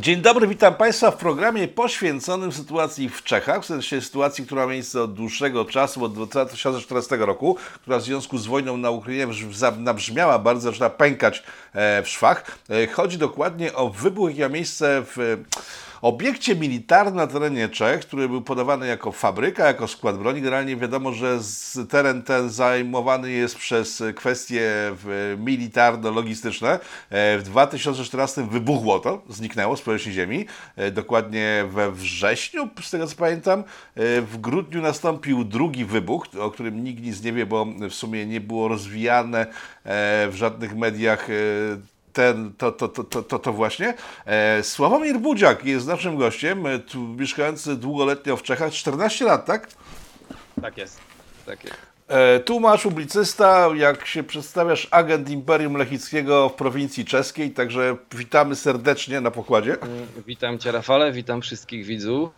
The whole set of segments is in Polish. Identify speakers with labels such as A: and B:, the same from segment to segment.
A: Dzień dobry, witam Państwa w programie poświęconym sytuacji w Czechach, w sensie sytuacji, która ma miejsce od dłuższego czasu, od 2014 roku, która w związku z wojną na Ukrainie nabrzmiała bardzo, zaczyna pękać e, w szwach. E, chodzi dokładnie o wybuch, jaki ma miejsce w obiekcie militarnym na terenie Czech, który był podawany jako fabryka, jako skład broni. Generalnie wiadomo, że teren ten zajmowany jest przez kwestie militarno-logistyczne. E, w 2014 wybuchło to, zniknęło z powierzchni ziemi, e, dokładnie we wrześniu, z tego co pamiętam. E, w grudniu nastąpił drugi wybuch, o którym nikt nic nie wie, bo w sumie nie było rozwijane w żadnych mediach ten, to, to, to, to, to właśnie. E, Sławomir Budziak jest naszym gościem, e, tu, mieszkający długoletnio w Czechach, 14 lat, tak?
B: Tak jest, tak jest.
A: E, tłumacz, publicysta, jak się przedstawiasz, agent Imperium Lechickiego w prowincji czeskiej, także witamy serdecznie na pokładzie. Mm,
B: witam Cię Rafale, witam wszystkich widzów.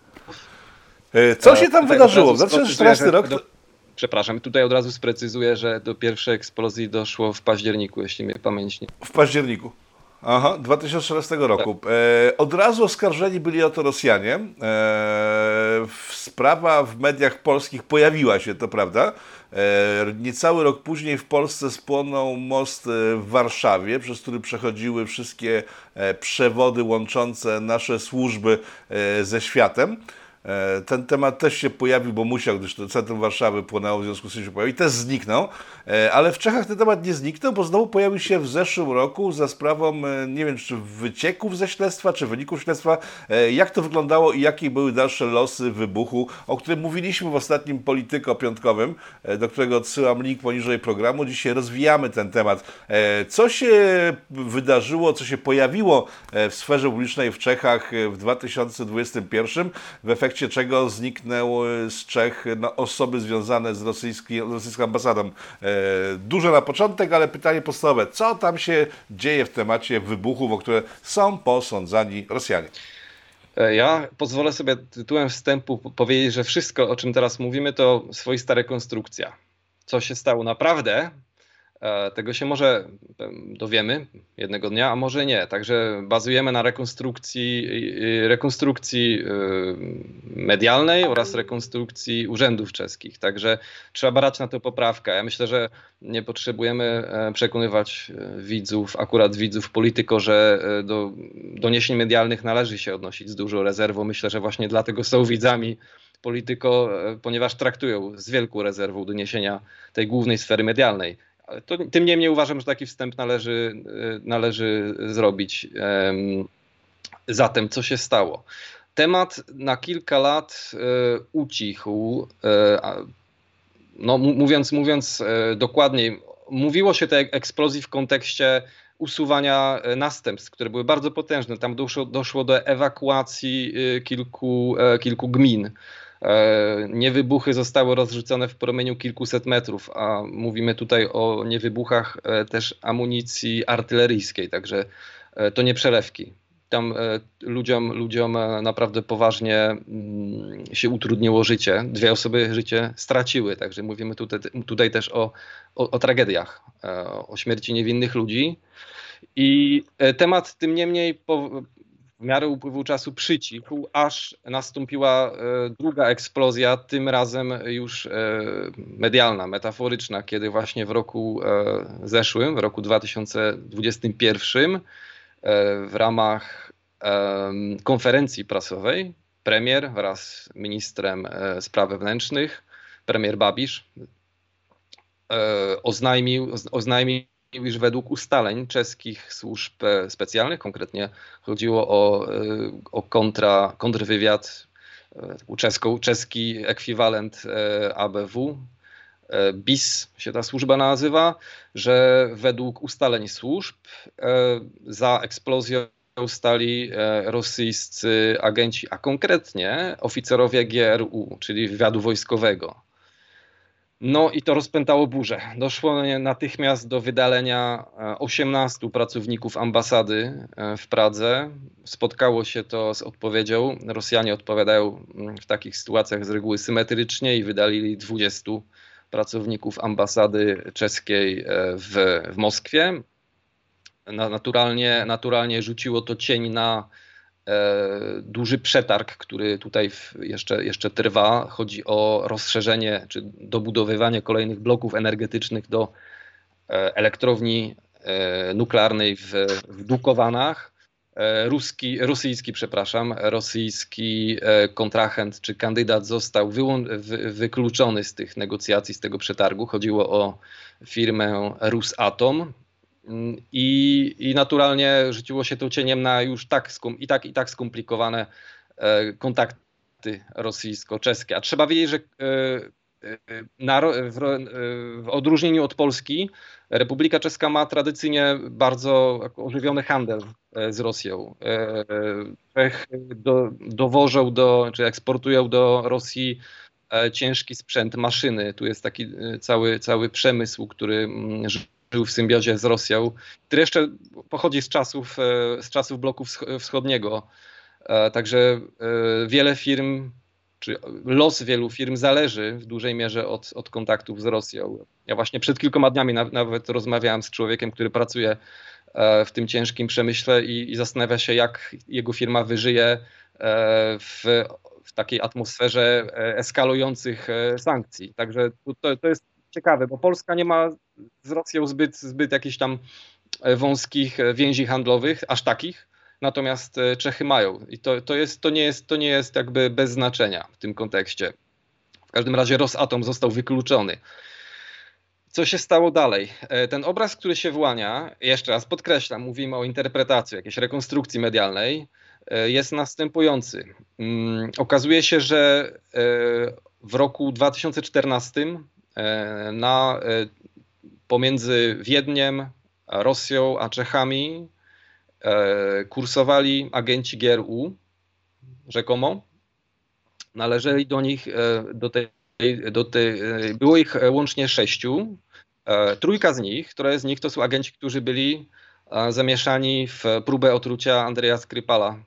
A: E, co się tam wydarzyło? W 2014 rok... Do
B: Przepraszam, tutaj od razu sprecyzuję, że do pierwszej eksplozji doszło w październiku, jeśli mnie pamięć nie.
A: W październiku. Aha, 2014 roku. Tak. E, od razu oskarżeni byli o to Rosjanie. E, sprawa w mediach polskich pojawiła się, to prawda. E, niecały rok później w Polsce spłonął most e, w Warszawie, przez który przechodziły wszystkie e, przewody łączące nasze służby e, ze światem. E, ten temat też się pojawił, bo musiał, gdyż to centrum Warszawy płonęło, w związku z tym się pojawił i też zniknął. E, ale w Czechach ten temat nie zniknął, bo znowu pojawił się w zeszłym roku za sprawą, e, nie wiem, czy wycieków ze śledztwa, czy wyników śledztwa. Jak to wyglądało i jakie były dalsze losy wybuchu, o którym mówiliśmy w ostatnim Polityko Piątkowym, do którego odsyłam link poniżej programu. Dzisiaj rozwijamy ten temat. Co się wydarzyło, co się pojawiło w sferze publicznej w Czechach w 2021 w efekcie efekcie czego zniknęły z Czech no, osoby związane z rosyjską ambasadą. E, duże na początek, ale pytanie podstawowe. Co tam się dzieje w temacie wybuchów, o które są posądzani Rosjanie?
B: E, ja pozwolę sobie tytułem wstępu powiedzieć, że wszystko, o czym teraz mówimy, to swoista rekonstrukcja. Co się stało naprawdę, tego się może dowiemy jednego dnia, a może nie. Także bazujemy na rekonstrukcji, rekonstrukcji e, medialnej oraz rekonstrukcji urzędów czeskich. Także trzeba brać na to poprawkę. Ja myślę, że nie potrzebujemy e, przekonywać widzów, akurat widzów polityko, że do doniesień medialnych należy się odnosić z dużą rezerwą. Myślę, że właśnie dlatego są widzami polityko, ponieważ traktują z wielką rezerwą doniesienia tej głównej sfery medialnej to, tym niemniej uważam, że taki wstęp należy, e, należy zrobić. Zatem, co się stało? Temat na kilka lat e, ucichł. E, no, mówiąc, mówiąc dokładniej, mówiło się tej eksplozji w kontekście usuwania następstw, które były bardzo potężne. Tam doszło, doszło do ewakuacji kilku, kilku gmin. E, niewybuchy zostały rozrzucone w promieniu kilkuset metrów, a mówimy tutaj o niewybuchach e, też amunicji artyleryjskiej, także e, to nie przelewki. Tam ludziom, ludziom naprawdę poważnie mm, się utrudniło życie. Dwie osoby życie straciły, także mówimy tutaj, tutaj też o, o, o tragediach, o śmierci niewinnych ludzi. I temat tym niemniej w miarę upływu czasu przycichł, aż nastąpiła e, druga eksplozja, tym razem już e, medialna, metaforyczna, kiedy właśnie w roku e, zeszłym, w roku 2021, w ramach konferencji prasowej premier wraz z ministrem spraw wewnętrznych, premier Babisz, oznajmił, oznajmił iż według ustaleń czeskich służb e, specjalnych, konkretnie chodziło o, e, o kontra, kontrwywiad, e, czeską, czeski ekwiwalent ABW, BIS się ta służba nazywa, że według ustaleń służb za eksplozją stali rosyjscy agenci, a konkretnie oficerowie GRU, czyli wywiadu wojskowego. No i to rozpętało burzę. Doszło natychmiast do wydalenia 18 e, pracowników ambasady e, w Pradze. Spotkało się to z odpowiedzią. Rosjanie odpowiadają mm, w takich sytuacjach z reguły symetrycznie i wydalili 20 pracowników ambasady czeskiej e, w, w Moskwie. Naturalnie, naturalnie rzuciło to cień na duży przetarg, który tutaj jeszcze, jeszcze trwa. Chodzi o rozszerzenie czy dobudowywanie kolejnych bloków energetycznych do elektrowni nuklearnej w, w Dukowanach. Ruski, rosyjski, przepraszam, rosyjski kontrahent czy kandydat został wykluczony z tych negocjacji, z tego przetargu. Chodziło o firmę Rusatom. I, I naturalnie rzuciło się to cieniem na już tak, i tak, i tak skomplikowane e, kontakty rosyjsko-czeskie. A trzeba wiedzieć, że e, e, w, odróżnieniu od Polski, Republika Czeska ma tradycyjnie bardzo ożywiony handel z Rosją. Czech do, dowożą do, czy eksportują do Rosji ciężki sprzęt, maszyny. Tu jest taki cały, cały przemysł, który żył w symbiozie z Rosją, który jeszcze pochodzi z czasów, e, z czasów bloku wschodniego. E, także e, wiele firm, czy los wielu firm zależy w dużej mierze od, od kontaktów z Rosją. Ja właśnie przed kilkoma dniami nawet rozmawiałem z człowiekiem, który pracuje w tym ciężkim przemyśle i, i zastanawia się, jak jego firma wyżyje w, w takiej atmosferze eskalujących sankcji. Także to, to jest ciekawe, bo Polska nie ma z Rosją zbyt, zbyt jakichś tam e, wąskich e, więzi handlowych, aż takich. Natomiast e, Czechy mają i to, to, jest, to, nie jest, to nie jest jakby bez znaczenia w tym kontekście. W każdym razie Rosatom został wykluczony. Co się stało dalej? Ten obraz, który się włania, jeszcze raz podkreślam, mówimy o interpretacji, jakiejś rekonstrukcji medialnej, jest następujący. Mm, okazuje się, że w roku 2014 E, na, pomiędzy Wiedniem, Rosją a Czechami e, kursowali agenci GRU, rzekomo. Należeli do nich, do tej, do tej, było ich łącznie sześciu. Trójka z nich, które z nich to są agenci, którzy byli zamieszani w próbę otrucia Andrzeja Skrypala,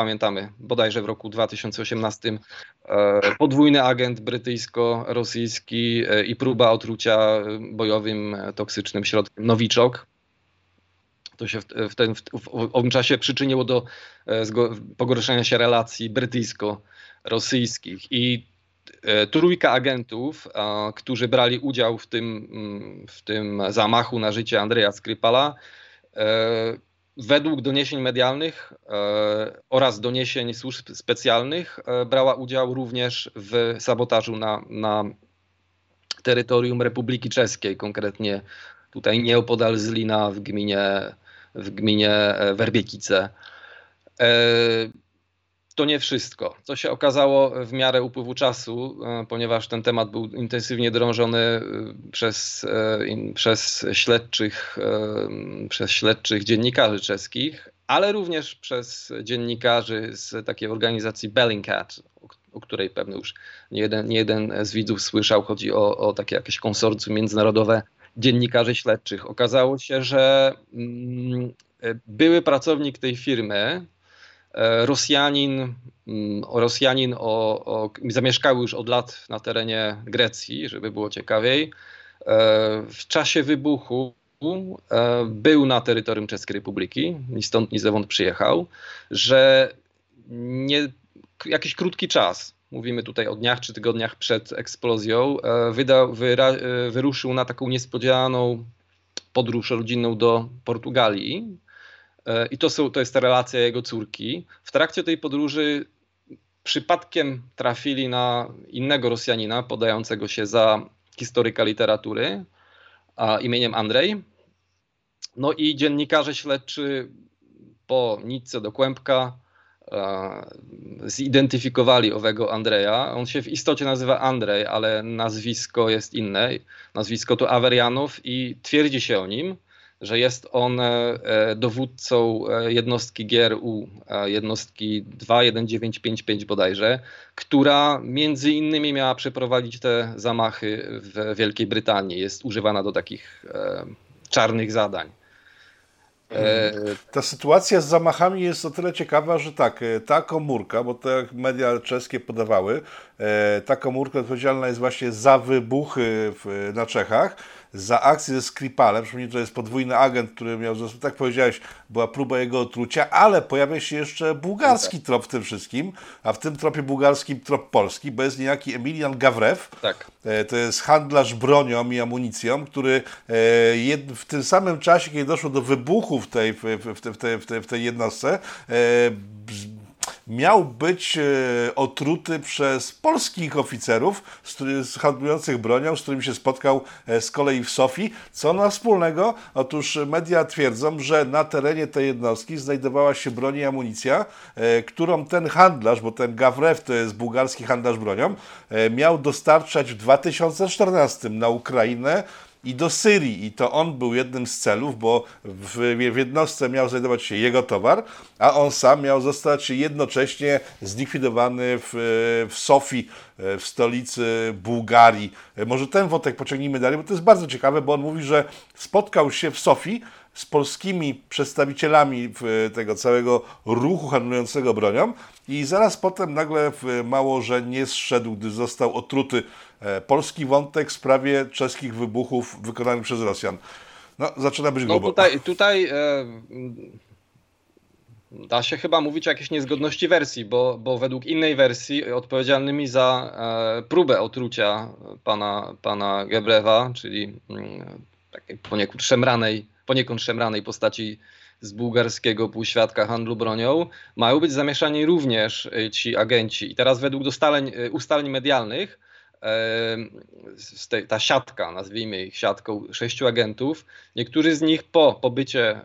B: pamiętamy, bodajże w roku 2018 e, podwójny agent brytyjsko-rosyjski e, i próba otrucia bojowym toksycznym środkiem Nowiczok. To się w, ten, w, owym czasie przyczyniło do e, pogorszenia się relacji brytyjsko-rosyjskich. I trójka agentów, którzy brali udział w tym, mm, w tym zamachu na życie Andrzeja Skrypala, według doniesień medialnych e, oraz doniesień służb specjalnych e, brała udział również w sabotażu na, na terytorium Republiki Czeskiej, konkretnie tutaj nieopodal Zlina w gminie, w gminie e, Werbiekice to nie wszystko. Co się okazało w miarę upływu czasu, e, ponieważ ten temat był intensywnie drążony e, przez, e, przez, śledczych, przez śledczych dziennikarzy czeskich, ale również przez dziennikarzy z takiej organizacji Bellingcat, o której pewnie już nie jeden, nie jeden z widzów słyszał. Chodzi o, o takie jakieś konsorcjum międzynarodowe dziennikarzy śledczych. Okazało się, że mm, były pracownik tej firmy, Rosjanin, mm, Rosjanin o, o, już od lat na terenie Grecji, żeby było ciekawiej. E, w czasie wybuchu e, był na terytorium Czeskiej Republiki, ni stąd, ni zewąd przyjechał, że nie, jakiś krótki czas, mówimy tutaj o dniach czy tygodniach przed eksplozją, wydał, wyra, wyruszył na taką niespodziewaną podróż rodzinną do Portugalii E, I to, są, to jest ta relacja jego córki. W trakcie tej podróży przypadkiem trafili na innego Rosjanina podającego się za historyka literatury a imieniem Andrzej. No i dziennikarze śledczy po nitce do kłębka e, zidentyfikowali owego Andrzeja. On się w istocie nazywa Andrzej, ale nazwisko jest inne. Nazwisko to Awerianow i twierdzi się o nim, że jest on e, dowódcą e, jednostki GRU, jednostki 21955 bodajże, która między innymi miała przeprowadzić te zamachy w Wielkiej Brytanii. Jest używana do takich e, czarnych zadań.
A: Ta sytuacja z zamachami jest o tyle ciekawa, że tak, ta komórka, bo te media czeskie podawały, ta komórka odpowiedzialna jest właśnie za wybuchy w, na Czechach, za akcję ze Skripalem. Przypomnijmy, to jest podwójny agent, który miał, tak powiedziałeś, była próba jego otrucia, ale pojawia się jeszcze bułgarski tak. trop w tym wszystkim, a w tym tropie bułgarskim trop polski, bo jest niejaki Emilian Gawrew.
B: Tak.
A: E, to jest handlarz bronią i amunicją, który w tym samym czasie, kiedy doszło do wybuchu w tej, w, tej, w tej, w tej jednostce, miał być e, otruty przez polskich oficerów handlujących bronią, z którymi się spotkał e, z kolei w Sofii. Co ma wspólnego? Otóż media twierdzą, że na terenie tej jednostki znajdowała się broń i amunicja, e, którą ten handlarz, bo ten Gawrew to jest bułgarski handlarz bronią, miał dostarczać w 2014 na Ukrainę i do Syrii. I to on był jednym z celów, bo w, w jednostce miał znajdować się jego towar, a on sam miał zostać jednocześnie zlikwidowany w, w Sofii, w stolicy Bułgarii. Może ten wątek pociągnijmy dalej, bo to jest bardzo ciekawe, bo on mówi, że spotkał się w Sofii z polskimi przedstawicielami tego całego ruchu handlującego bronią i zaraz potem nagle mało, że nie zszedł, gdy został otruty polski wątek w sprawie czeskich wybuchów wykonanych przez Rosjan. No, zaczyna być grubo.
B: No tutaj, tutaj e, da się chyba mówić o jakiejś niezgodności wersji, bo, bo według innej wersji odpowiedzialnymi za e, próbę otrucia pana, pana Gebrewa, czyli mm, takiej poniekąd szemranej, poniekąd szemranej postaci z bułgarskiego półświadka handlu bronią, mają być zamieszani również y, ci agenci. I teraz według ustaleń, ustaleń medialnych ta siatka, nazwijmy ich siatką sześciu agentów, niektórzy z nich po pobycie e,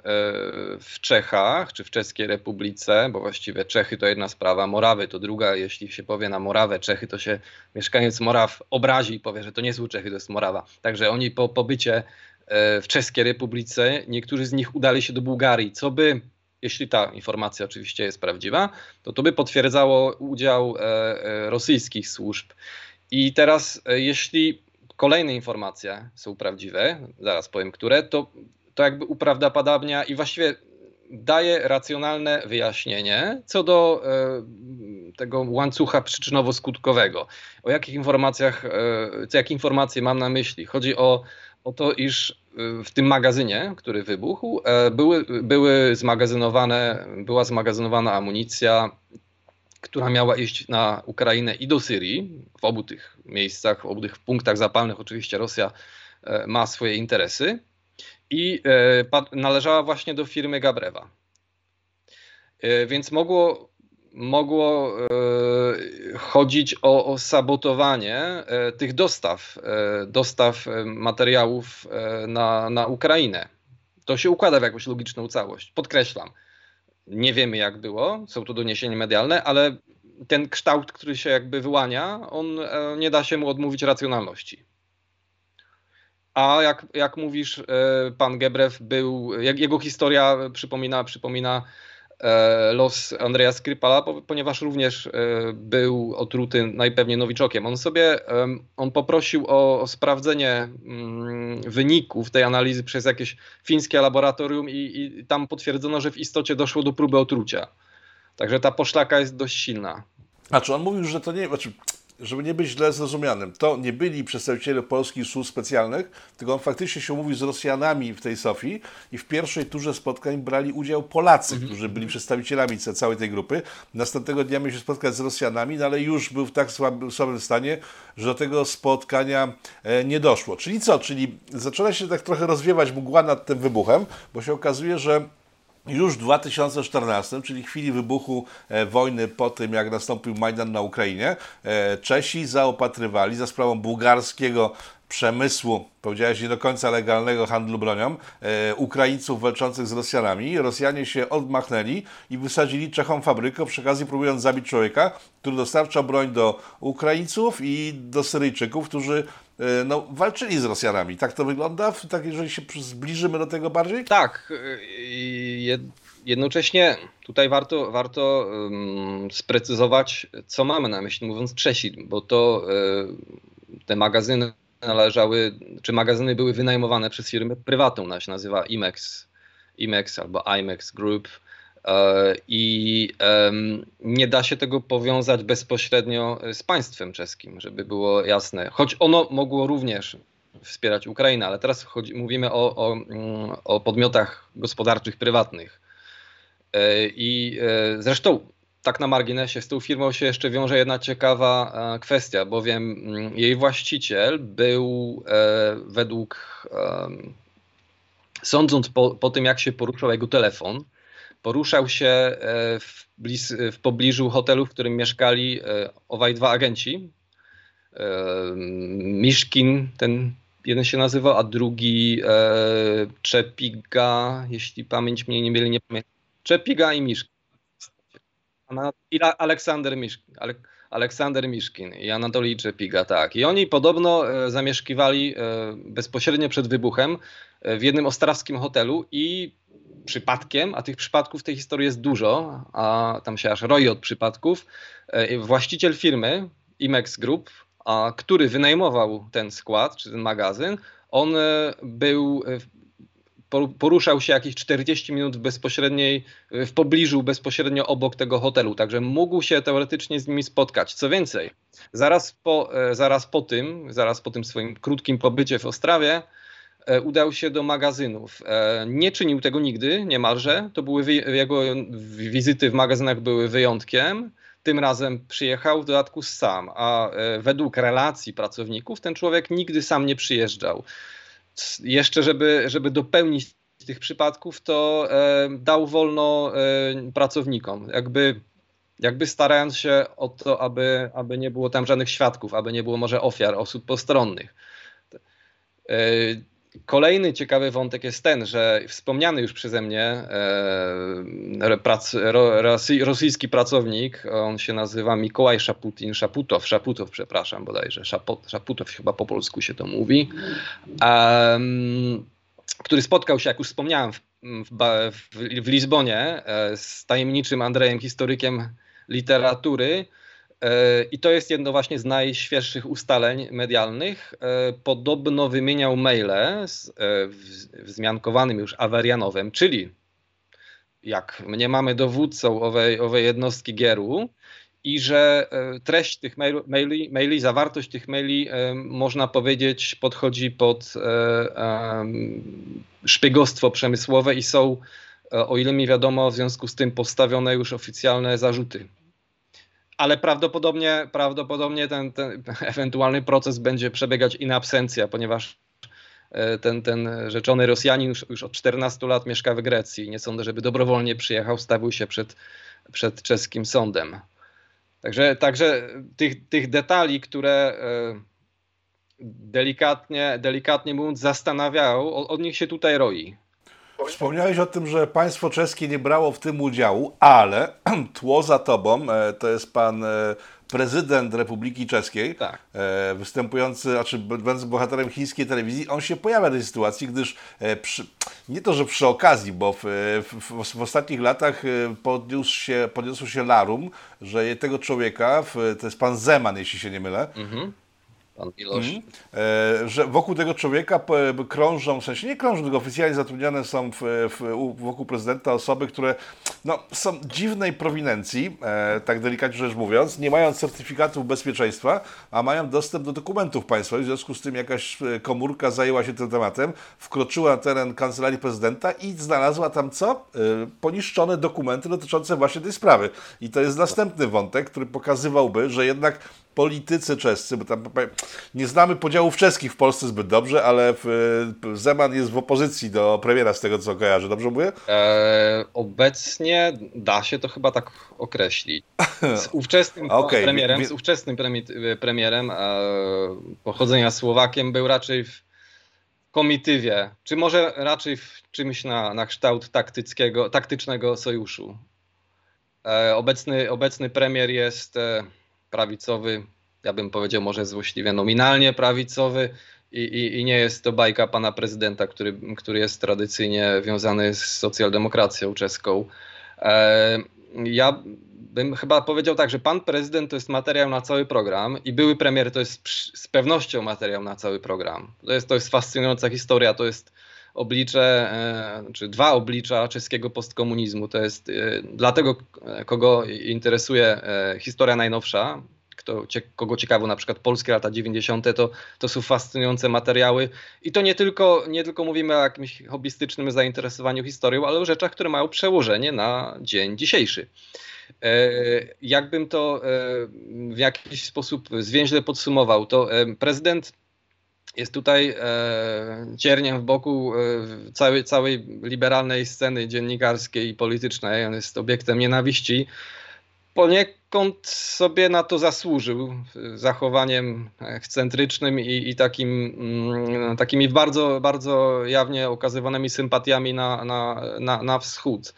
B: w Czechach czy w Czeskiej Republice, bo właściwie Czechy to jedna sprawa, Morawy to druga, jeśli się powie na Morawę Czechy, to się mieszkaniec Moraw obrazi i powie, że to nie są Czechy, to jest Morawa. Także oni po pobycie e, w Czeskiej Republice, niektórzy z nich udali się do Bułgarii, co by jeśli ta informacja oczywiście jest prawdziwa, to to by potwierdzało udział e, rosyjskich służb i teraz, e, jeśli kolejne informacje są prawdziwe, zaraz powiem które, to, to jakby uprawdopodobnia i właściwie daje racjonalne wyjaśnienie co do e, tego łańcucha przyczynowo-skutkowego. O jakich informacjach, e, jakie informacje mam na myśli? Chodzi o, o to, iż e, w tym magazynie, który wybuchł, e, były, były zmagazynowane, była zmagazynowana amunicja, która miała iść na Ukrainę i do Syrii. W obu tych miejscach, w obu tych punktach zapalnych oczywiście Rosja e, ma swoje interesy i e, należała właśnie do firmy Gabrewa. E, więc mogło, mogło chodzić o, o sabotowanie tych dostaw, dostaw materiałów na, na Ukrainę. To się układa w jakąś logiczną całość. Podkreślam, nie wiemy jak było, są to doniesienia medialne, ale ten kształt, który się jakby wyłania, on e, nie da się mu odmówić racjonalności. A jak, jak mówisz, e, pan Gebrew był, jego historia przypomina, przypomina los Andrzeja Skrypala, ponieważ również był otruty najpewniej nowiczokiem. On sobie, on poprosił o, sprawdzenie mm, wyników tej analizy przez jakieś fińskie laboratorium i, i tam potwierdzono, że w istocie doszło do próby otrucia. Także ta poszlaka jest dość silna.
A: Znaczy on mówił, że to nie, znaczy, żeby nie być źle zrozumianym, to nie byli przedstawiciele polskich służb specjalnych, tylko on faktycznie się umówił z Rosjanami w tej Sofii i w pierwszej turze spotkań brali udział Polacy, mhm. którzy byli przedstawicielami całej tej grupy. Następnego dnia miał się spotkać z Rosjanami, no ale już był w tak słabym, słabym stanie, że do tego spotkania e, nie doszło. Czyli co? Czyli zaczyna się tak trochę rozwiewać mgła nad tym wybuchem, bo się okazuje, że już w 2014, czyli chwili wybuchu e, wojny po tym, jak nastąpił Majdan na Ukrainie, e, Czesi zaopatrywali za sprawą bułgarskiego przemysłu, powiedziałeś, nie do końca legalnego handlu bronią, e, Ukraińców walczących z Rosjanami. Rosjanie się odmachnęli i wysadzili Czechom fabrykę, przy okazji próbując zabić człowieka, który dostarcza broń do Ukraińców i do Syryjczyków, którzy e, no, walczyli z Rosjanami. Tak to wygląda, tak, jeżeli się zbliżymy do tego bardziej?
B: Tak. Jednocześnie tutaj warto, warto um, sprecyzować, co mamy na myśli, mówiąc Czesi, bo to e, te magazyny należały, czy magazyny były wynajmowane przez firmę prywatną, ona się nazywa IMEX, IMEX albo IMEX Group e, i nie da się tego powiązać bezpośrednio z państwem czeskim, żeby było jasne. Choć ono mogło również wspierać Ukrainę, ale teraz chodzi, mówimy o, o, mm, o podmiotach gospodarczych prywatnych. I zresztą tak na marginesie, z tą firmą się jeszcze wiąże jedna ciekawa kwestia, bowiem mm, jej właściciel był według, sądząc po, po tym jak się poruszał jego telefon, poruszał się e, w, w pobliżu hotelu, w którym mieszkali e, owaj dwa agenci. E, Miszkin, ten jeden się nazywał, a drugi Czepiga, jeśli pamięć mnie nie myli, nie pamiętam. Czepiga i Miszkin. Aleksander. Aleksander Miszkin i Anatolij Czepiga, tak. I oni podobno zamieszkiwali bezpośrednio przed wybuchem w jednym ostrawskim hotelu i przypadkiem, a tych przypadków w tej historii jest dużo, a tam się aż roi od przypadków, e, właściciel firmy Imex Group, a, który wynajmował ten skład, czy ten magazyn, on e, był e, poruszał się jakieś 40 minut w bezpośredniej, w pobliżu, bezpośrednio obok tego hotelu, także mógł się teoretycznie z nimi spotkać. Co więcej, zaraz po, zaraz po tym, zaraz po tym swoim krótkim pobycie w Ostrawie, E, udał się do magazynów. E, nie czynił tego nigdy, niemalże. To były jego wizyty w magazynach były wyjątkiem. Tym razem przyjechał w dodatku sam, a e, według relacji pracowników ten człowiek nigdy sam nie przyjeżdżał. Jeszcze, żeby, żeby dopełnić tych przypadków, to dał wolno pracownikom. Jakby jakby starając się o to, aby, aby nie było tam żadnych świadków, aby nie było może ofiar, osób postronnych. Kolejny ciekawy wątek jest ten, że wspomniany już przeze mnie e, prac, ro, rosyjski pracownik, on się nazywa Mikołaj Szaputin, Szaputow, Szaputow, przepraszam bodajże, Szaputow chyba po polsku się to mówi, e, który spotkał się, jak już wspomniałem, w, w, w Lizbonie e, z tajemniczym Andrejem, historykiem literatury, I to jest jedno właśnie z najświeższych ustaleń medialnych. E, podobno wymieniał maile z e, wzmiankowanym już Awerianowem, czyli jak mniemamy dowódcą owej, owej jednostki Gieru, i że treść tych maili, maili, zawartość tych maili, można powiedzieć, podchodzi pod szpiegostwo przemysłowe i są, o ile mi wiadomo, w związku z tym postawione już oficjalne zarzuty ale prawdopodobnie, prawdopodobnie ten, ten ewentualny proces będzie przebiegać in absencja, ponieważ e, ten, ten rzeczony Rosjanin już, już od 14 lat mieszka w Grecji. Nie sądzę, żeby dobrowolnie przyjechał, stawił się przed, przed czeskim sądem. Także, także tych, tych detali, które e, delikatnie, delikatnie mówiąc zastanawiają, od nich się tutaj roi.
A: Wspomniałeś o tym, że państwo czeskie nie brało w tym udziału, ale tło za tobą e, to jest pan e, prezydent Republiki Czeskiej, tak. E, występujący, znaczy będąc bohaterem chińskiej telewizji, on się pojawia w tej sytuacji, gdyż przy, nie to, że przy okazji, bo w, w, w ostatnich latach podniósł się, podniósł się larum, że tego człowieka, to jest pan Zeman, jeśli się nie mylę, mhm
B: pan Milosz. Mm.
A: E, że wokół tego człowieka krążą, w sensie nie krążą, tylko oficjalnie zatrudniane są w, w, wokół prezydenta osoby, które no, są dziwnej prowinencji, e, tak delikatnie rzecz mówiąc, nie mają certyfikatów bezpieczeństwa, a mają dostęp do dokumentów państwowych. W związku z tym jakaś e, komórka zajęła się tym tematem, wkroczyła na teren kancelarii prezydenta i znalazła tam co? E, poniszczone dokumenty dotyczące właśnie tej sprawy. I to jest następny wątek, który pokazywałby, że jednak politycy czescy, bo tam nie znamy podziałów czeskich w Polsce zbyt dobrze, ale Zeman jest w opozycji do premiera z tego co kojarzę, dobrze mówię? E,
B: obecnie da się to chyba tak określić. Z ówczesnym okay, premierem, z ówczesnym premierem e, pochodzenia Słowakiem był raczej w komitywie, czy może raczej w czymś na, na kształt taktycznego, taktycznego sojuszu. E, obecny, obecny premier jest e, prawicowy, ja bym powiedział może złośliwie nominalnie prawicowy i, i, i, nie jest to bajka pana prezydenta, który, który jest tradycyjnie wiązany z socjaldemokracją czeską. E, ja bym chyba powiedział tak, że pan prezydent to jest materiał na cały program i były premier to jest z pewnością materiał na cały program. To jest, to jest fascynująca historia, to jest oblicze, e, czy dwa oblicza czeskiego postkomunizmu. To jest e, dla tego, kogo interesuje e, historia najnowsza, kto, kogo ciekawo, na przykład polskie lata 90., to, to są fascynujące materiały. I to nie tylko, nie tylko mówimy o jakimś hobbystycznym zainteresowaniu historią, ale o rzeczach, które mają przełożenie na dzień dzisiejszy. E, jakbym to e, w jakiś sposób zwięźle podsumował, to e, prezydent jest tutaj cierniem w boku całej, całej liberalnej sceny dziennikarskiej i politycznej. On jest obiektem nienawiści. Poniekąd sobie na to zasłużył zachowaniem ekscentrycznym i, i takim, mm, takimi bardzo, bardzo jawnie okazywanymi sympatiami na, na, na, na wschód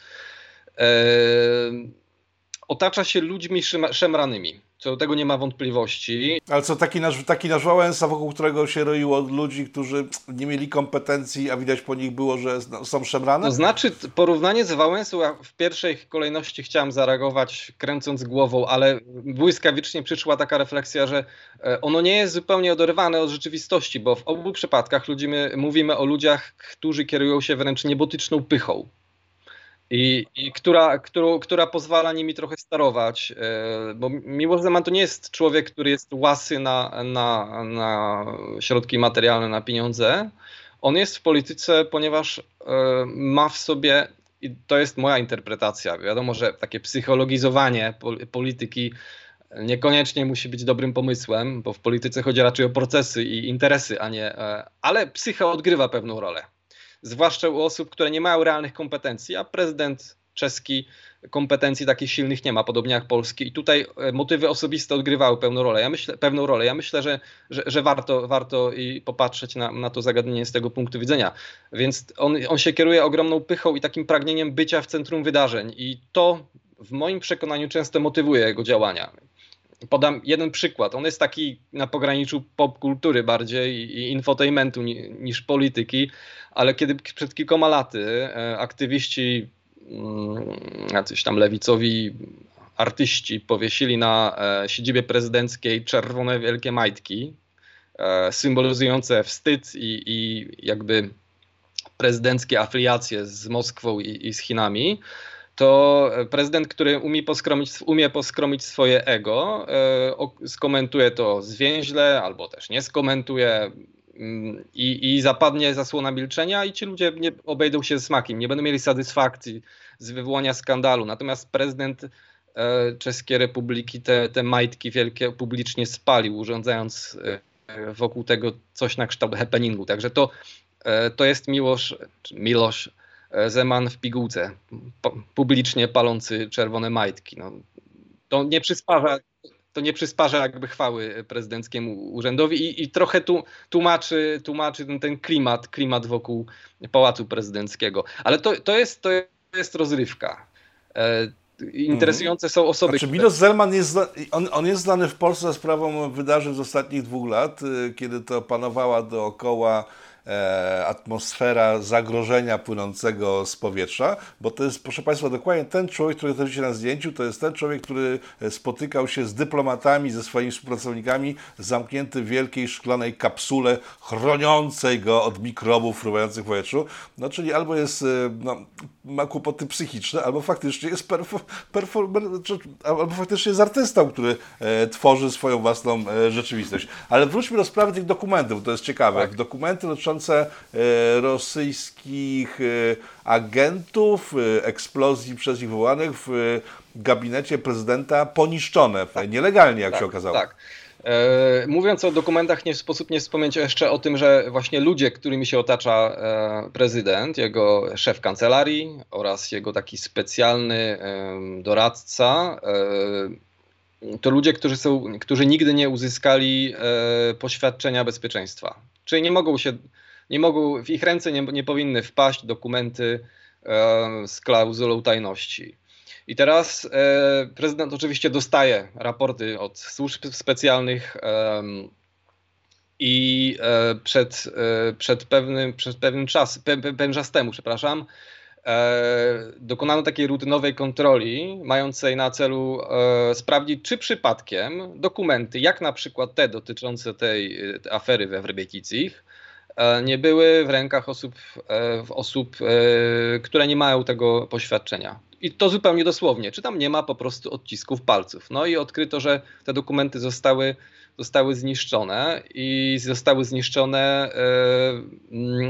B: otacza się ludźmi szemranymi. Co do tego nie ma wątpliwości.
A: Ale co, taki nasz, taki nasz Wałęsa, wokół którego się roiło ludzi, którzy nie mieli kompetencji, a widać po nich było, że są szemrane?
B: To znaczy, porównanie z Wałęsą, ja w pierwszej kolejności chciałem zareagować kręcąc głową, ale błyskawicznie przyszła taka refleksja, że e, ono nie jest zupełnie oderwane od rzeczywistości, bo w obu przypadkach ludzi, mówimy o ludziach, którzy kierują się wręcz niebotyczną pychą i, i która, którą, która pozwala nimi trochę sterować, e, bo Miłosz Zeman to nie jest człowiek, który jest łasy na, na, na środki materialne, na pieniądze. On jest w polityce, ponieważ e, ma w sobie, i to jest moja interpretacja, wiadomo, że takie psychologizowanie polityki niekoniecznie musi być dobrym pomysłem, bo w polityce chodzi raczej o procesy i interesy, a nie, e, ale psycha odgrywa pewną rolę zwłaszcza u osób, które nie mają realnych kompetencji, a prezydent czeski kompetencji takich silnych nie ma, podobnie jak polski. I tutaj e, motywy osobiste odgrywały pewną rolę. Ja myślę, pewną rolę. Ja myślę, że, że, że warto, warto i popatrzeć na, na to zagadnienie z tego punktu widzenia. Więc on, on się kieruje ogromną pychą i takim pragnieniem bycia w centrum wydarzeń. I to w moim przekonaniu często motywuje jego działania. Podam jeden przykład. On jest taki na pograniczu popkultury bardziej i infotainmentu niż polityki, ale kiedy przed kilkoma laty e, aktywiści, mm, jacyś tam lewicowi artyści powiesili na e, siedzibie prezydenckiej czerwone wielkie majtki, e, symbolizujące wstyd i, i jakby prezydenckie afiliacje z Moskwą i, i z Chinami, to prezydent, który umie poskromić, umie poskromić swoje ego, e, skomentuje to zwięźle albo też nie skomentuje mm, i, i zapadnie zasłona milczenia i ci ludzie nie obejdą się smakiem, nie będą mieli satysfakcji z wywołania skandalu. Natomiast prezydent e, Czeskiej Republiki te, te majtki wielkie publicznie spalił, urządzając e, wokół tego coś na kształt happeningu. Także to, to jest Miłosz, E, Zeman w pigułce, publicznie palący czerwone majtki. No, to nie przysparza, to nie przysparza jakby chwały prezydenckiemu urzędowi i, i trochę tu, tłumaczy, tłumaczy ten, ten klimat, klimat wokół Pałacu Prezydenckiego. Ale to, to, jest, to jest rozrywka. E, interesujące są osoby.
A: Znaczy, Milos Zelman jest, on, on jest znany w Polsce za sprawą wydarzeń z ostatnich dwóch lat, y, kiedy to panowała dookoła E, atmosfera zagrożenia płynącego z powietrza, bo to jest, proszę Państwa, dokładnie ten człowiek, który widzicie na zdjęciu, to jest ten człowiek, który spotykał się z dyplomatami, ze swoimi współpracownikami, zamknięty w wielkiej szklanej kapsule chroniącej go od mikrobów fruwających w powietrzu. No, czyli albo jest, e, no, ma kłopoty psychiczne, albo faktycznie jest performer, albo faktycznie jest artystą, który e, tworzy swoją własną e, rzeczywistość. Ale wróćmy do sprawy tych dokumentów, to jest ciekawe. Tak. Dokumenty dotyczące dotyczące e, rosyjskich e, agentów, e, eksplozji przez nich wywołanych w gabinecie prezydenta poniszczone, tak. nielegalnie jak
B: tak,
A: się okazało.
B: Tak. Mówiąc o dokumentach, nie sposób nie wspomnieć jeszcze o tym, że właśnie ludzie, którymi się otacza prezydent, jego szef kancelarii oraz jego taki specjalny doradca, to ludzie, którzy, są, którzy nigdy nie uzyskali poświadczenia bezpieczeństwa. Czyli nie mogą się nie mogą, w ich ręce nie, nie powinny wpaść dokumenty e, z klauzulą tajności. I teraz e, prezydent oczywiście dostaje raporty od służb specjalnych e, i e, przed, e, przed, pewnym, przed pewnym czas, pe, pewien czas temu, przepraszam, e, dokonano takiej rutynowej kontroli, mającej na celu sprawdzić, czy przypadkiem dokumenty, jak na przykład te dotyczące tej afery we Wrebekicich, nie były w rękach osób, osób, które nie mają tego poświadczenia. I to zupełnie dosłownie. Czy tam nie ma po prostu odcisków palców. No i odkryto, że te dokumenty zostały, zostały zniszczone i zostały zniszczone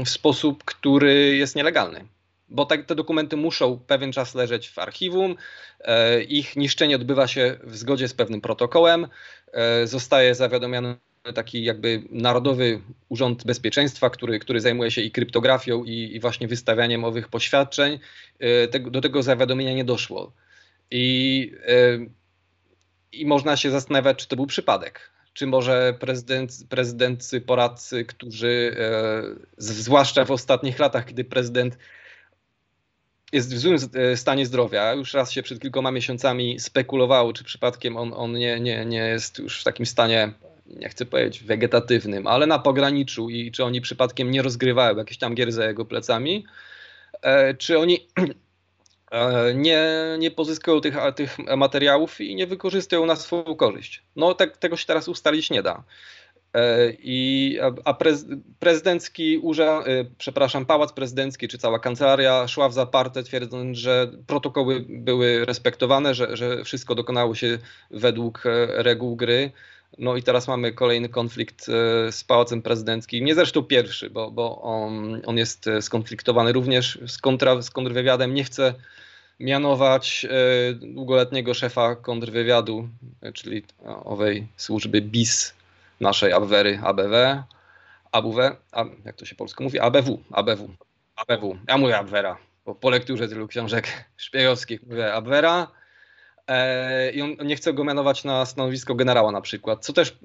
B: w sposób, który jest nielegalny bo tak, te dokumenty muszą pewien czas leżeć w archiwum. E, ich niszczenie odbywa się w zgodzie z pewnym protokołem. E, zostaje zawiadomiony taki jakby Narodowy Urząd Bezpieczeństwa, który, który zajmuje się i kryptografią, i, i właśnie wystawianiem owych poświadczeń. E, do tego zawiadomienia nie doszło. I, I można się zastanawiać, czy to był przypadek. Czy może prezydent, prezydency, poradcy, którzy, zwłaszcza w ostatnich latach, kiedy prezydent jest w złym e, stanie zdrowia. Już raz się przed kilkoma miesiącami spekulowało, czy przypadkiem on, on nie, nie, nie jest już w takim stanie, nie chcę powiedzieć wegetatywnym, ale na pograniczu i czy oni przypadkiem nie rozgrywają jakieś tam gier za jego plecami, e, czy oni e, nie, nie pozyskują tych, tych materiałów i nie wykorzystują na swoją korzyść. No tak, tego się teraz ustalić nie da. E, I, a prez, prezydencki urząd, przepraszam, pałac prezydencki czy cała kancelaria szła w zaparte, twierdząc, że protokoły były respektowane, że, że wszystko dokonało się według reguł gry. No i teraz mamy kolejny konflikt z pałacem prezydenckim. Nie zresztą pierwszy, bo, bo on, on jest skonfliktowany również z, kontra, z kontrwywiadem. Nie chce mianować długoletniego szefa kontrwywiadu, czyli owej służby BIS naszej Abwery ABW, ABW, a, jak to się polsko mówi? ABW, ABW, ABW. Ja mówię Abwera, bo po lekturze tylu książek szpiegowskich mówię Abwera e, i on nie chce go mianować na stanowisko generała na przykład, co też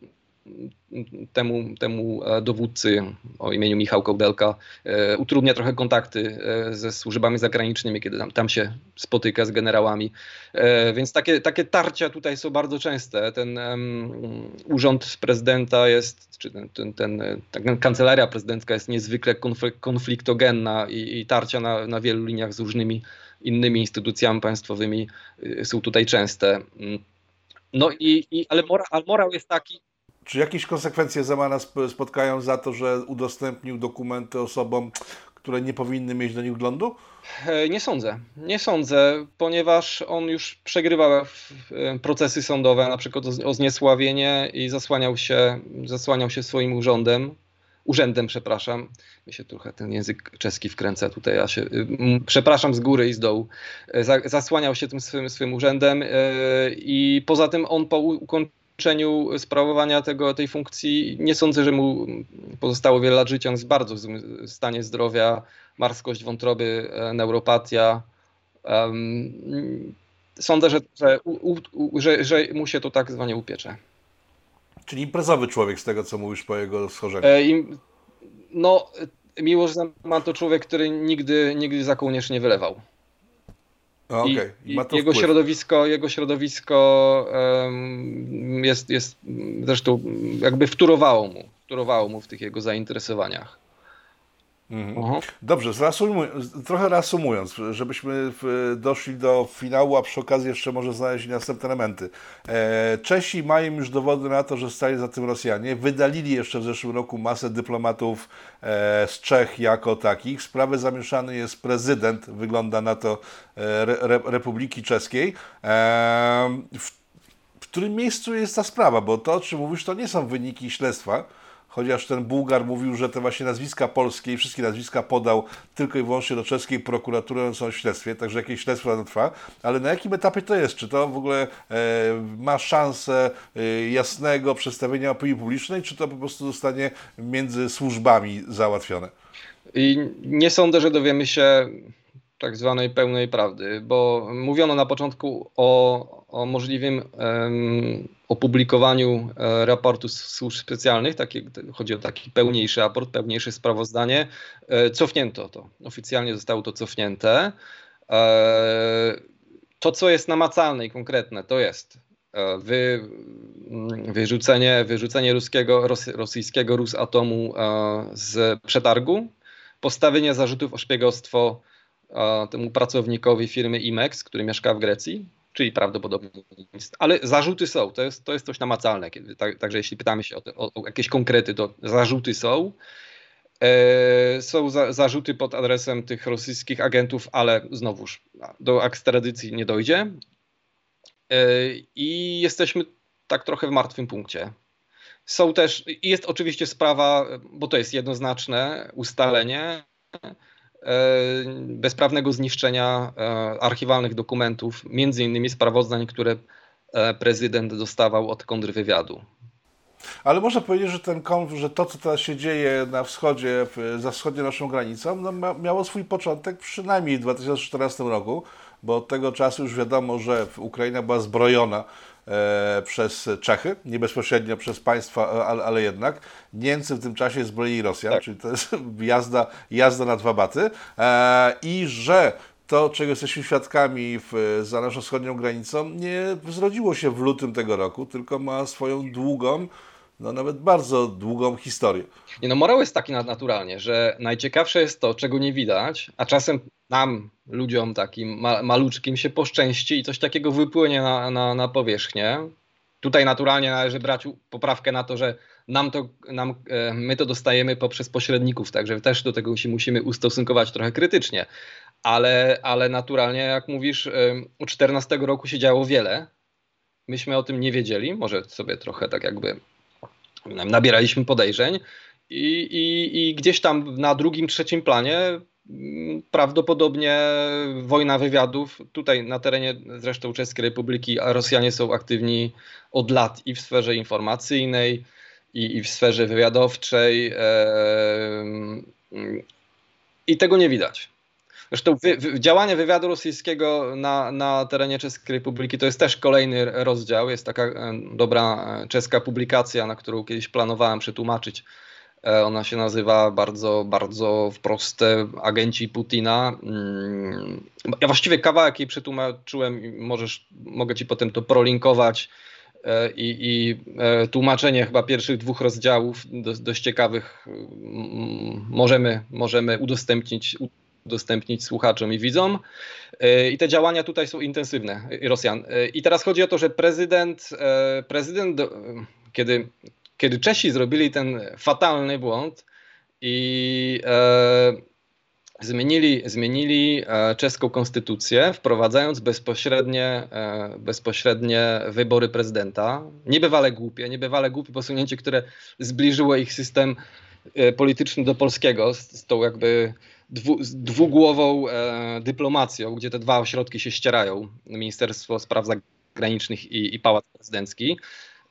B: temu, temu e, dowódcy o imieniu Michał Kołdelka e, utrudnia trochę kontakty e, ze służbami zagranicznymi, kiedy tam, tam się spotyka z generałami. Więc takie, takie tarcia tutaj są bardzo częste. Ten um, urząd prezydenta jest, czy ten, ten, ten, ten kancelaria prezydencka jest niezwykle konfliktogenna i, i tarcia na, na wielu liniach z różnymi innymi instytucjami państwowymi są tutaj częste. No i, i ale, mora, ale morał jest taki,
A: czy jakieś konsekwencje Zemana spotkają za to, że udostępnił dokumenty osobom, które nie powinny mieć do nich wglądu?
B: E, nie sądzę. Nie sądzę, ponieważ on już przegrywał procesy sądowe, na przykład o zniesławienie i zasłaniał się, zasłaniał się swoim urządem. Urzędem, przepraszam. Mi się trochę ten język czeski wkręca tutaj. Ja się, przepraszam z góry i z dołu. E, zasłaniał się tym swym, swym urzędem e, i poza tym on po ukończeniu sprawowania tego, tej funkcji nie sądzę, że mu pozostało wiele lat życia. On jest bardzo w złym stanie zdrowia, marskość wątroby, e, neuropatia. Sądzę, że, że, że, że mu się to tak zwanie upiecze.
A: Czyli imprezowy człowiek z tego, co mówisz po jego schorzeniu. E, im,
B: no, Miłosz ma to człowiek, który nigdy, nigdy za kołnierz nie wylewał.
A: I, I
B: jego środowisko, jego środowisko um, jest, jest zresztą jakby wturowało mu, wturowało mu w tych jego zainteresowaniach.
A: Mhm. Dobrze, trochę reasumując, żebyśmy doszli do finału, a przy okazji jeszcze może znaleźć następne elementy. E, Czesi mają już dowody na to, że stali za tym Rosjanie. Wydalili jeszcze w zeszłym roku masę dyplomatów e, z Czech jako takich. W sprawę zamieszany jest prezydent, wygląda na to, e, Republiki Czeskiej. W, w którym miejscu jest ta sprawa? Bo to, o czym mówisz, to nie są wyniki śledztwa, chociaż ten Bułgar mówił, że te właśnie nazwiska polskie i wszystkie nazwiska podał tylko i wyłącznie do czeskiej prokuratury, są w śledztwie, także jakieś śledztwo trwa, ale na jakim etapie to jest? Czy to w ogóle e, ma szansę e, jasnego przedstawienia opinii publicznej, czy to po prostu zostanie między służbami załatwione?
B: I nie sądzę, że dowiemy się tak zwanej pełnej prawdy, bo mówiono na początku o, o możliwym um, opublikowaniu e, raportu służb specjalnych, chodzi o taki pełniejszy raport, pełniejsze sprawozdanie. E, cofnięto to, oficjalnie zostało to cofnięte. E, to, co jest namacalne i konkretne, to jest wy, mm, wyrzucenie, wyrzucenie ruskiego, rosyjskiego Rusatomu z przetargu, postawienie zarzutów o szpiegostwo temu pracownikowi firmy Imex, który mieszka w Grecji, czyli prawdopodobnie jest. Ale zarzuty są, to jest, to jest coś namacalne. Tak, także jeśli pytamy się o, te, o, jakieś konkrety, to zarzuty są. E, są za, zarzuty pod adresem tych rosyjskich agentów, ale znowuż do ekstradycji nie dojdzie. E, I jesteśmy tak trochę w martwym punkcie. Są też, jest oczywiście sprawa, bo to jest jednoznaczne ustalenie bezprawnego zniszczenia archiwalnych dokumentów, między innymi sprawozdań, które prezydent dostawał od kontrwywiadu.
A: Ale można powiedzieć, że ten że to, co teraz się dzieje na wschodzie, za wschodnią naszą granicą, no, miało swój początek przynajmniej w 2014 roku, bo od tego czasu już wiadomo, że Ukraina była zbrojona e, przez Czechy, nie bezpośrednio przez państwa, ale, ale, jednak. Niemcy w tym czasie zbroili Rosjan, tak. czyli to jest jazda, jazda na dwa baty. E, I że to, czego jesteśmy świadkami w, za naszą wschodnią granicą, nie zrodziło się w lutym tego roku, tylko ma swoją długą, no nawet bardzo długą historię.
B: Nie no, morał jest taki naturalnie, że najciekawsze jest to, czego nie widać, a czasem nam, ludziom takim ma maluczkim się poszczęści i coś takiego wypłynie na, na, na powierzchnię. Tutaj naturalnie należy brać poprawkę na to, że nam to, nam, e, my to dostajemy poprzez pośredników, także też do tego się musimy ustosunkować trochę krytycznie. Ale, ale naturalnie, jak mówisz, od 14 roku się działo wiele. Myśmy o tym nie wiedzieli, może sobie trochę tak jakby nabieraliśmy podejrzeń i, i, i gdzieś tam na drugim, trzecim planie mm, prawdopodobnie wojna wywiadów. Tutaj na terenie zresztą Czeskiej Republiki Rosjanie są aktywni od lat i w sferze informacyjnej, i, i w sferze wywiadowczej. E, I tego nie widać. Zresztą wy, wy, działanie wywiadu rosyjskiego na, na terenie Czeskiej Republiki to jest też kolejny rozdział. Jest taka e, dobra e, czeska publikacja, na którą kiedyś planowałem przetłumaczyć. E, ona się nazywa bardzo, bardzo wprost Agenci Putina. Mm, ja właściwie kawałek jej przetłumaczyłem, możesz, mogę ci potem to prolinkować. I, i tłumaczenie chyba pierwszych dwóch rozdziałów dość ciekawych możemy, możemy udostępnić udostępnić słuchaczom i widzom. E, I te działania tutaj są intensywne Rosjan. E, I teraz chodzi o to, że prezydent, e, prezydent kiedy, kiedy Czesi zrobili ten fatalny błąd i zmienili, zmienili czeską konstytucję, wprowadzając bezpośrednie, bezpośrednie wybory prezydenta. Niebywale głupie, niebywale głupie posunięcie, które zbliżyło ich system polityczny do polskiego, z, z tą jakby dwu, dwugłową e, dyplomacją, gdzie te dwa ośrodki się ścierają, Ministerstwo Spraw Zagranicznych i, i Pałac Prezydencki.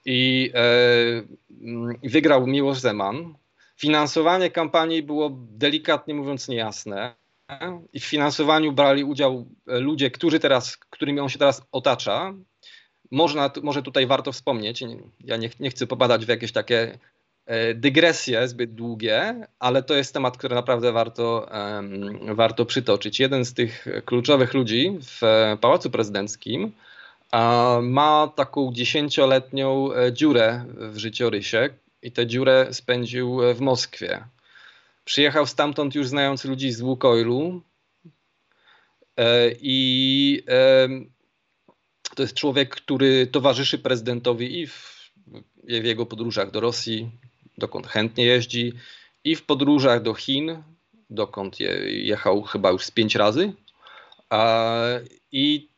B: I e, wygrał Miłosz Zeman. Finansowanie kampanii było delikatnie mówiąc niejasne. I w finansowaniu brali udział ludzie, którzy teraz, którymi on się teraz otacza. Można, może tutaj warto wspomnieć, ja nie, nie chcę popadać w jakieś takie E, dygresje zbyt długie, ale to jest temat, który naprawdę warto, warto przytoczyć. Jeden z tych kluczowych ludzi w Pałacu Prezydenckim ma taką dziesięcioletnią e, dziurę w życiorysie i tę dziurę spędził w Moskwie. Przyjechał stamtąd już znając ludzi z Łukoilu e, i to jest człowiek, który towarzyszy prezydentowi i w, w jego podróżach do Rosji, dokąd chętnie jeździ, i w podróżach do Chin, dokąd jechał chyba już z pięć razy. I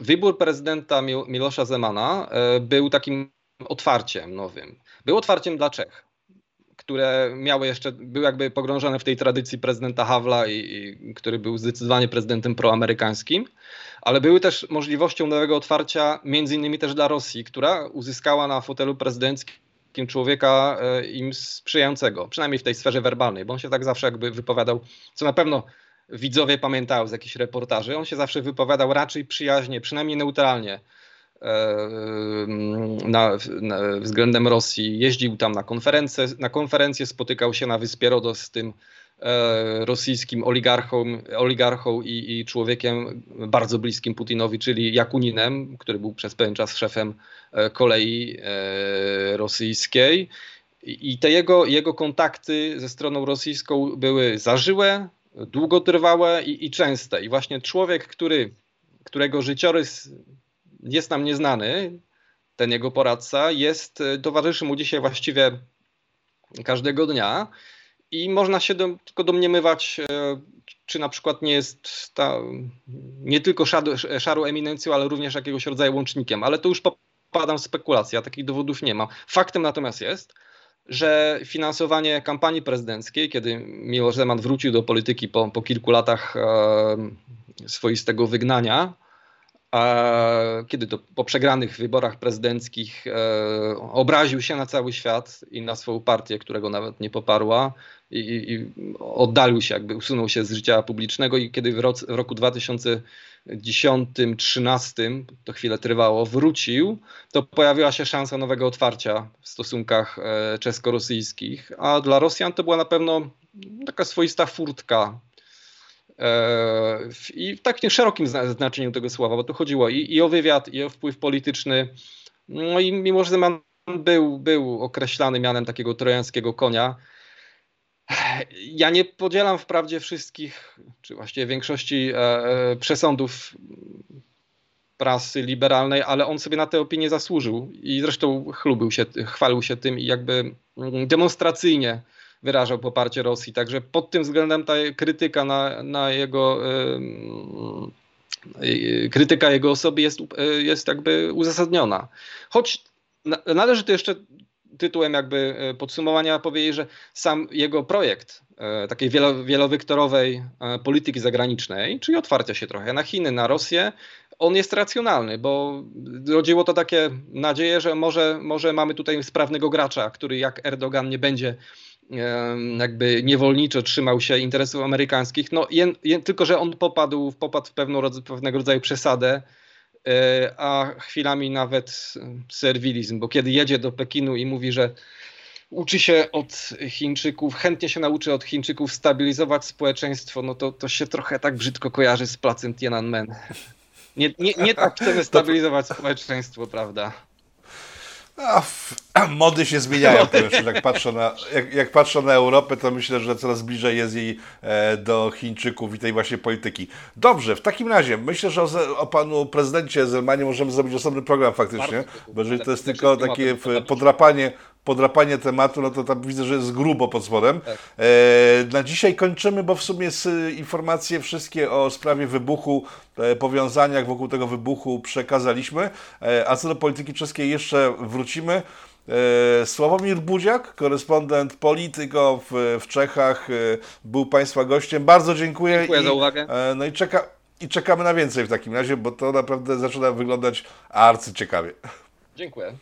B: wybór prezydenta Milosza Zemana e, był takim otwarciem nowym. Był otwarciem dla Czech, które miały jeszcze, były jakby pogrążone w tej tradycji prezydenta Hawla, i, i, który był zdecydowanie prezydentem proamerykańskim, ale były też możliwością nowego otwarcia między innymi też dla Rosji, która uzyskała na fotelu prezydenckim człowieka e, im sprzyjającego, przynajmniej w tej sferze werbalnej, bo on się tak zawsze jakby wypowiadał, co na pewno widzowie pamiętają z jakichś reportaży, on się zawsze wypowiadał raczej przyjaźnie, przynajmniej neutralnie e, na, na, względem Rosji. Jeździł tam na konferencje, na konferencje, spotykał się na wyspie Rodos z tym rosyjskim oligarchą, oligarchą i, i, człowiekiem bardzo bliskim Putinowi, czyli Jakuninem, który był przez pewien czas szefem e, kolei e, rosyjskiej. I te jego, jego kontakty ze stroną rosyjską były zażyłe, długotrwałe i, i częste. I właśnie człowiek, który, którego życiorys jest nam nieznany, ten jego poradca, jest, towarzyszy mu dzisiaj właściwie każdego dnia I można się do, tylko domniemywać, czy na przykład nie jest ta, nie tylko szadu, szarą eminencją, ale również jakiegoś rodzaju łącznikiem. Ale to już popadam w spekulacje, takich dowodów nie mam. Faktem natomiast jest, że finansowanie kampanii prezydenckiej, kiedy Miłosz Zeman wrócił do polityki po, po kilku latach e, swoistego wygnania, kiedy to po przegranych wyborach prezydenckich e, obraził się na cały świat i na swoją partię, którego nawet nie poparła i, i oddalił się, jakby usunął się z życia publicznego. I kiedy w, roc, w roku 2010-2013, to chwilę trwało, wrócił, to pojawiła się szansa nowego otwarcia w stosunkach e, czesko-rosyjskich, a dla Rosjan to była na pewno taka swoista furtka I w takim szerokim znaczeniu tego słowa, bo tu chodziło i, i o wywiad, i o wpływ polityczny. No i mimo, że Zeman był, był określany mianem takiego trojańskiego konia, ja nie podzielam wprawdzie wszystkich, czy właściwie większości e, e, przesądów prasy liberalnej, ale on sobie na tę opinię zasłużył i zresztą chlubił się, chwalił się tym i jakby demonstracyjnie wyrażał poparcie Rosji. Także pod tym względem ta krytyka na, na jego krytyka jego osoby jest, jest jakby uzasadniona. Choć należy tu jeszcze tytułem jakby e, podsumowania powiedzieć, że sam jego projekt e, takiej wielowyktorowej e, polityki zagranicznej, czyli otwarcia się trochę na Chiny, na Rosję, on jest racjonalny, bo rodziło to takie nadzieje, że może, może mamy tutaj sprawnego gracza, który jak Erdogan nie będzie jakby niewolniczo trzymał się interesów amerykańskich, no tylko, że on popadł, popadł w pewną, pewnego rodzaju przesadę, e, a chwilami nawet serwilizm, bo kiedy jedzie do Pekinu i mówi, że uczy się od Chińczyków, chętnie się nauczy od Chińczyków stabilizować społeczeństwo, no to, to się trochę tak brzydko kojarzy z placem Tiananmen. Nie, nie, nie tak chcemy stabilizować społeczeństwo, prawda?
A: A, mody się zmieniają, jak patrzę, na, jak, jak, patrzę na Europę, to myślę, że coraz bliżej jest jej e, do Chińczyków i tej właśnie polityki. Dobrze, w takim razie myślę, że o, o panu prezydencie Zelmanie możemy zrobić osobny program faktycznie, bo jeżeli to jest tylko takie podrapanie podrapanie tematu, no to tam widzę, że jest grubo pod spodem. Tak. E, na dzisiaj kończymy, bo w sumie informacje wszystkie o sprawie wybuchu, e, powiązaniach wokół tego wybuchu przekazaliśmy, e, a co do polityki czeskiej jeszcze wrócimy. Sławomir Budziak, korespondent Polityko w, w Czechach, był Państwa gościem. Bardzo dziękuję.
B: Dziękuję i, za uwagę.
A: No i, czeka, i czekamy na więcej w takim razie, bo to naprawdę zaczyna wyglądać arcyciekawie.
B: Dziękuję.